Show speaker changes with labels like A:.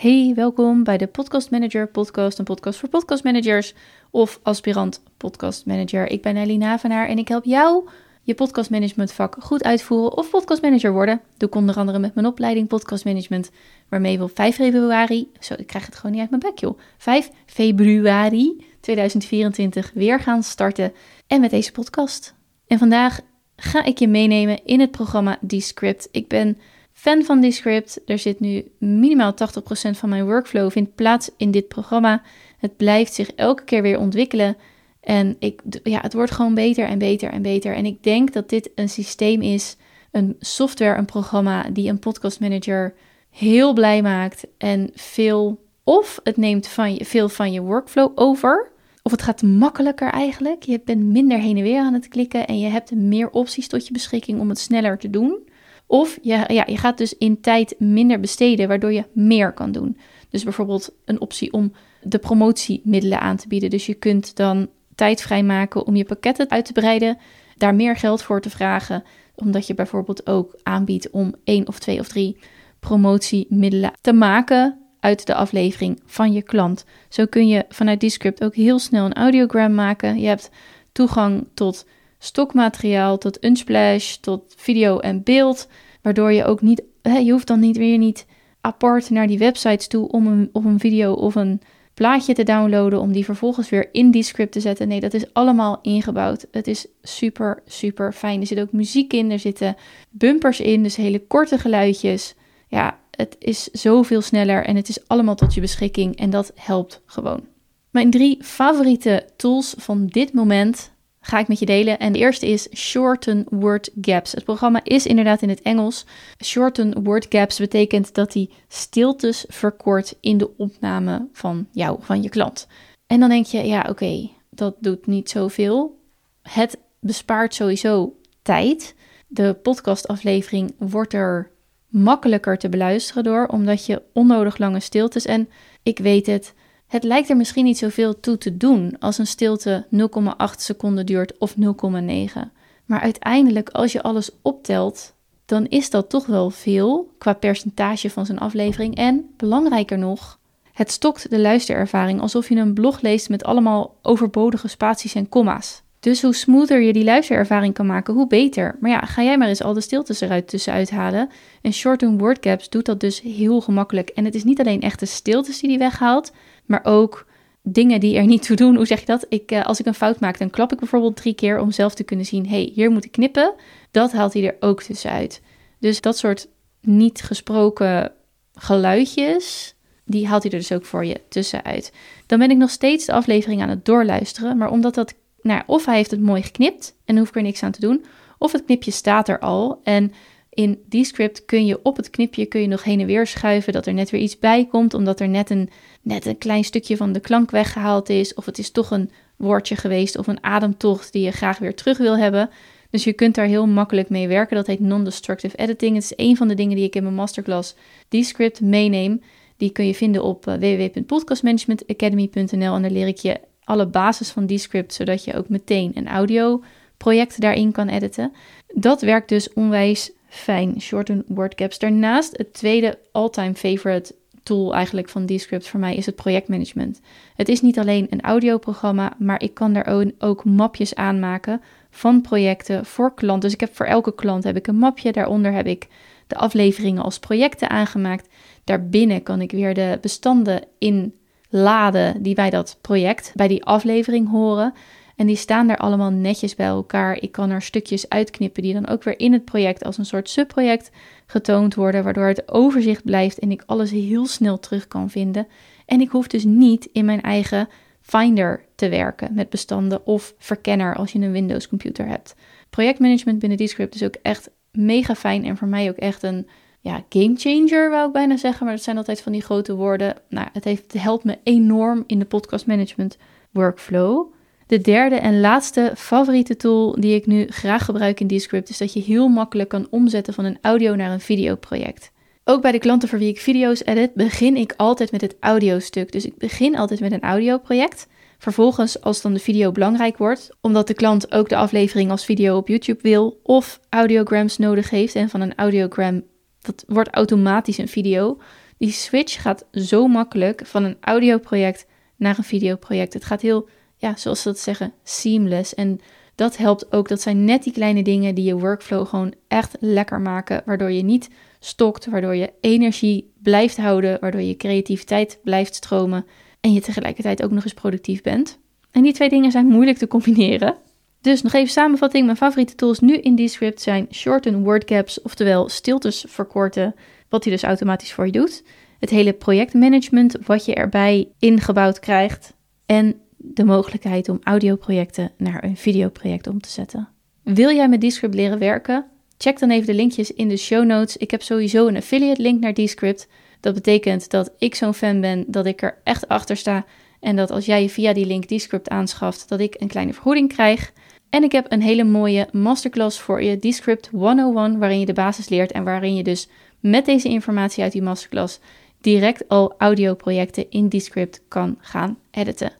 A: Hey, welkom bij de Podcast Manager Podcast, een podcast voor podcastmanagers of aspirant podcast manager. Ik ben Ellie Navenaar en ik help jou je podcastmanagementvak goed uitvoeren of podcastmanager worden. Doe ik onder andere met mijn opleiding Podcast Management, waarmee we op 5 februari, zo ik krijg het gewoon niet uit mijn bek joh, 5 februari 2024 weer gaan starten en met deze podcast. En vandaag ga ik je meenemen in het programma Descript. Ik ben fan van Descript. Er zit nu minimaal 80% van mijn workflow vindt plaats in dit programma. Het blijft zich elke keer weer ontwikkelen. En ik, ja, het wordt gewoon beter en beter en beter. En ik denk dat dit een systeem is, een software, een programma die een podcast manager heel blij maakt en veel of het neemt van je, veel van je workflow over, of het gaat makkelijker eigenlijk. Je bent minder heen en weer aan het klikken en je hebt meer opties tot je beschikking om het sneller te doen. Of je, ja, je gaat dus in tijd minder besteden, waardoor je meer kan doen. Dus bijvoorbeeld een optie om de promotiemiddelen aan te bieden. Dus je kunt dan tijd vrijmaken om je pakketten uit te breiden, daar meer geld voor te vragen, omdat je bijvoorbeeld ook aanbiedt om één of twee of drie promotiemiddelen te maken uit de aflevering van je klant. Zo kun je vanuit Descript ook heel snel een audiogram maken. Je hebt toegang tot stokmateriaal, tot Unsplash, tot video en beeld, waardoor je ook niet, hè, je hoeft dan niet weer niet apart naar die websites toe om een, een video of een plaatje te downloaden om die vervolgens weer in Descript te zetten. Nee, dat is allemaal ingebouwd. Het is super, super fijn. Er zit ook muziek in, er zitten bumpers in, dus hele korte geluidjes. Ja, het is zoveel sneller en het is allemaal tot je beschikking en dat helpt gewoon. Mijn drie favoriete tools van dit moment ga ik met je delen. En de eerste is Shorten Word Gaps. Het programma is inderdaad in het Engels. Shorten Word Gaps betekent dat hij stiltes verkort in de opname van jou, van je klant. En dan denk je, ja oké, dat doet niet zoveel. Het bespaart sowieso tijd. De podcastaflevering wordt er makkelijker te beluisteren door, omdat je onnodig lange stiltes en ik weet het, het lijkt er misschien niet zoveel toe te doen als een stilte 0,8 seconden duurt of 0,9. Maar uiteindelijk, als je alles optelt, dan is dat toch wel veel qua percentage van zijn aflevering. En belangrijker nog, het stokt de luisterervaring alsof je een blog leest met allemaal overbodige spaties en komma's. Dus hoe smoother je die luisterervaring kan maken, hoe beter. Maar ja, ga jij maar eens al de stiltes eruit tussenuit halen. En shorten word gaps doet dat dus heel gemakkelijk. En het is niet alleen echte stiltes die die weghaalt, maar ook dingen die er niet toe doen. Hoe zeg je dat? Ik, uh, als ik een fout maak, dan klap ik bijvoorbeeld drie keer om zelf te kunnen zien: hey, hier moet ik knippen. Dat haalt hij er ook tussenuit. Dus dat soort niet gesproken geluidjes, die haalt hij er dus ook voor je tussenuit. Dan ben ik nog steeds de aflevering aan het doorluisteren, maar omdat dat, nou, of hij heeft het mooi geknipt en hoef ik er niks aan te doen, of het knipje staat er al en in Descript kun je op het knipje kun je nog heen en weer schuiven, dat er net weer iets bij komt, omdat er net een, net een klein stukje van de klank weggehaald is, of het is toch een woordje geweest of een ademtocht die je graag weer terug wil hebben. Dus je kunt daar heel makkelijk mee werken. Dat heet non-destructive editing. Het is een van de dingen die ik in mijn masterclass Descript meeneem. Die kun je vinden op eh, www.podcastmanagementacademy.nl en daar leer ik je alle basis van Descript, zodat je ook meteen een audio project daarin kan editen. Dat werkt dus onwijs fijn. Shorten word gaps. Daarnaast het tweede all-time favorite tool eigenlijk van Descript voor mij is het projectmanagement. Het is niet alleen een audioprogramma, maar ik kan daar ook mapjes aanmaken van projecten voor klanten. Dus ik heb voor elke klant heb ik een mapje. Daaronder heb ik de afleveringen als projecten aangemaakt. Daarbinnen kan ik weer de bestanden inladen die bij dat project, bij die aflevering horen. En die staan daar allemaal netjes bij elkaar. Ik kan er stukjes uitknippen die dan ook weer in het project als een soort subproject getoond worden, waardoor het overzicht blijft en ik alles heel snel terug kan vinden. En ik hoef dus niet in mijn eigen Finder te werken met bestanden of verkenner als je een Windows computer hebt. Projectmanagement binnen Descript is ook echt mega fijn en voor mij ook echt een ja, game changer, wou ik bijna zeggen, maar dat zijn altijd van die grote woorden. Nou, het, heeft, het helpt me enorm in de podcast management workflow. De derde en laatste favoriete tool die ik nu graag gebruik in Descript is dat je heel makkelijk kan omzetten van een audio naar een videoproject. Ook bij de klanten voor wie ik video's edit, begin ik altijd met het audiostuk. Dus ik begin altijd met een audioproject. Vervolgens, als dan de video belangrijk wordt, omdat de klant ook de aflevering als video op YouTube wil of audiograms nodig heeft en van een audiogram, dat wordt automatisch een video, Die switch gaat zo makkelijk van een audioproject naar een videoproject. Het gaat heel, ja, zoals ze dat zeggen, seamless. En dat helpt ook. Dat zijn net die kleine dingen die je workflow gewoon echt lekker maken. Waardoor je niet stokt, waardoor je energie blijft houden, waardoor je creativiteit blijft stromen. En je tegelijkertijd ook nog eens productief bent. En die twee dingen zijn moeilijk te combineren. Dus nog even samenvatting. Mijn favoriete tools nu in Descript zijn shorten wordcaps, oftewel stiltes verkorten, wat hij dus automatisch voor je doet. Het hele projectmanagement wat je erbij ingebouwd krijgt. En de mogelijkheid om audioprojecten naar een videoproject om te zetten. Wil jij met Descript leren werken? Check dan even de linkjes in de show notes. Ik heb sowieso een affiliate link naar Descript. Dat betekent dat ik zo'n fan ben dat ik er echt achter sta. En dat als jij je via die link Descript aanschaft, dat ik een kleine vergoeding krijg. En ik heb een hele mooie masterclass voor je, Descript 101, waarin je de basis leert en waarin je dus met deze informatie uit die masterclass direct al audioprojecten in Descript kan gaan editen.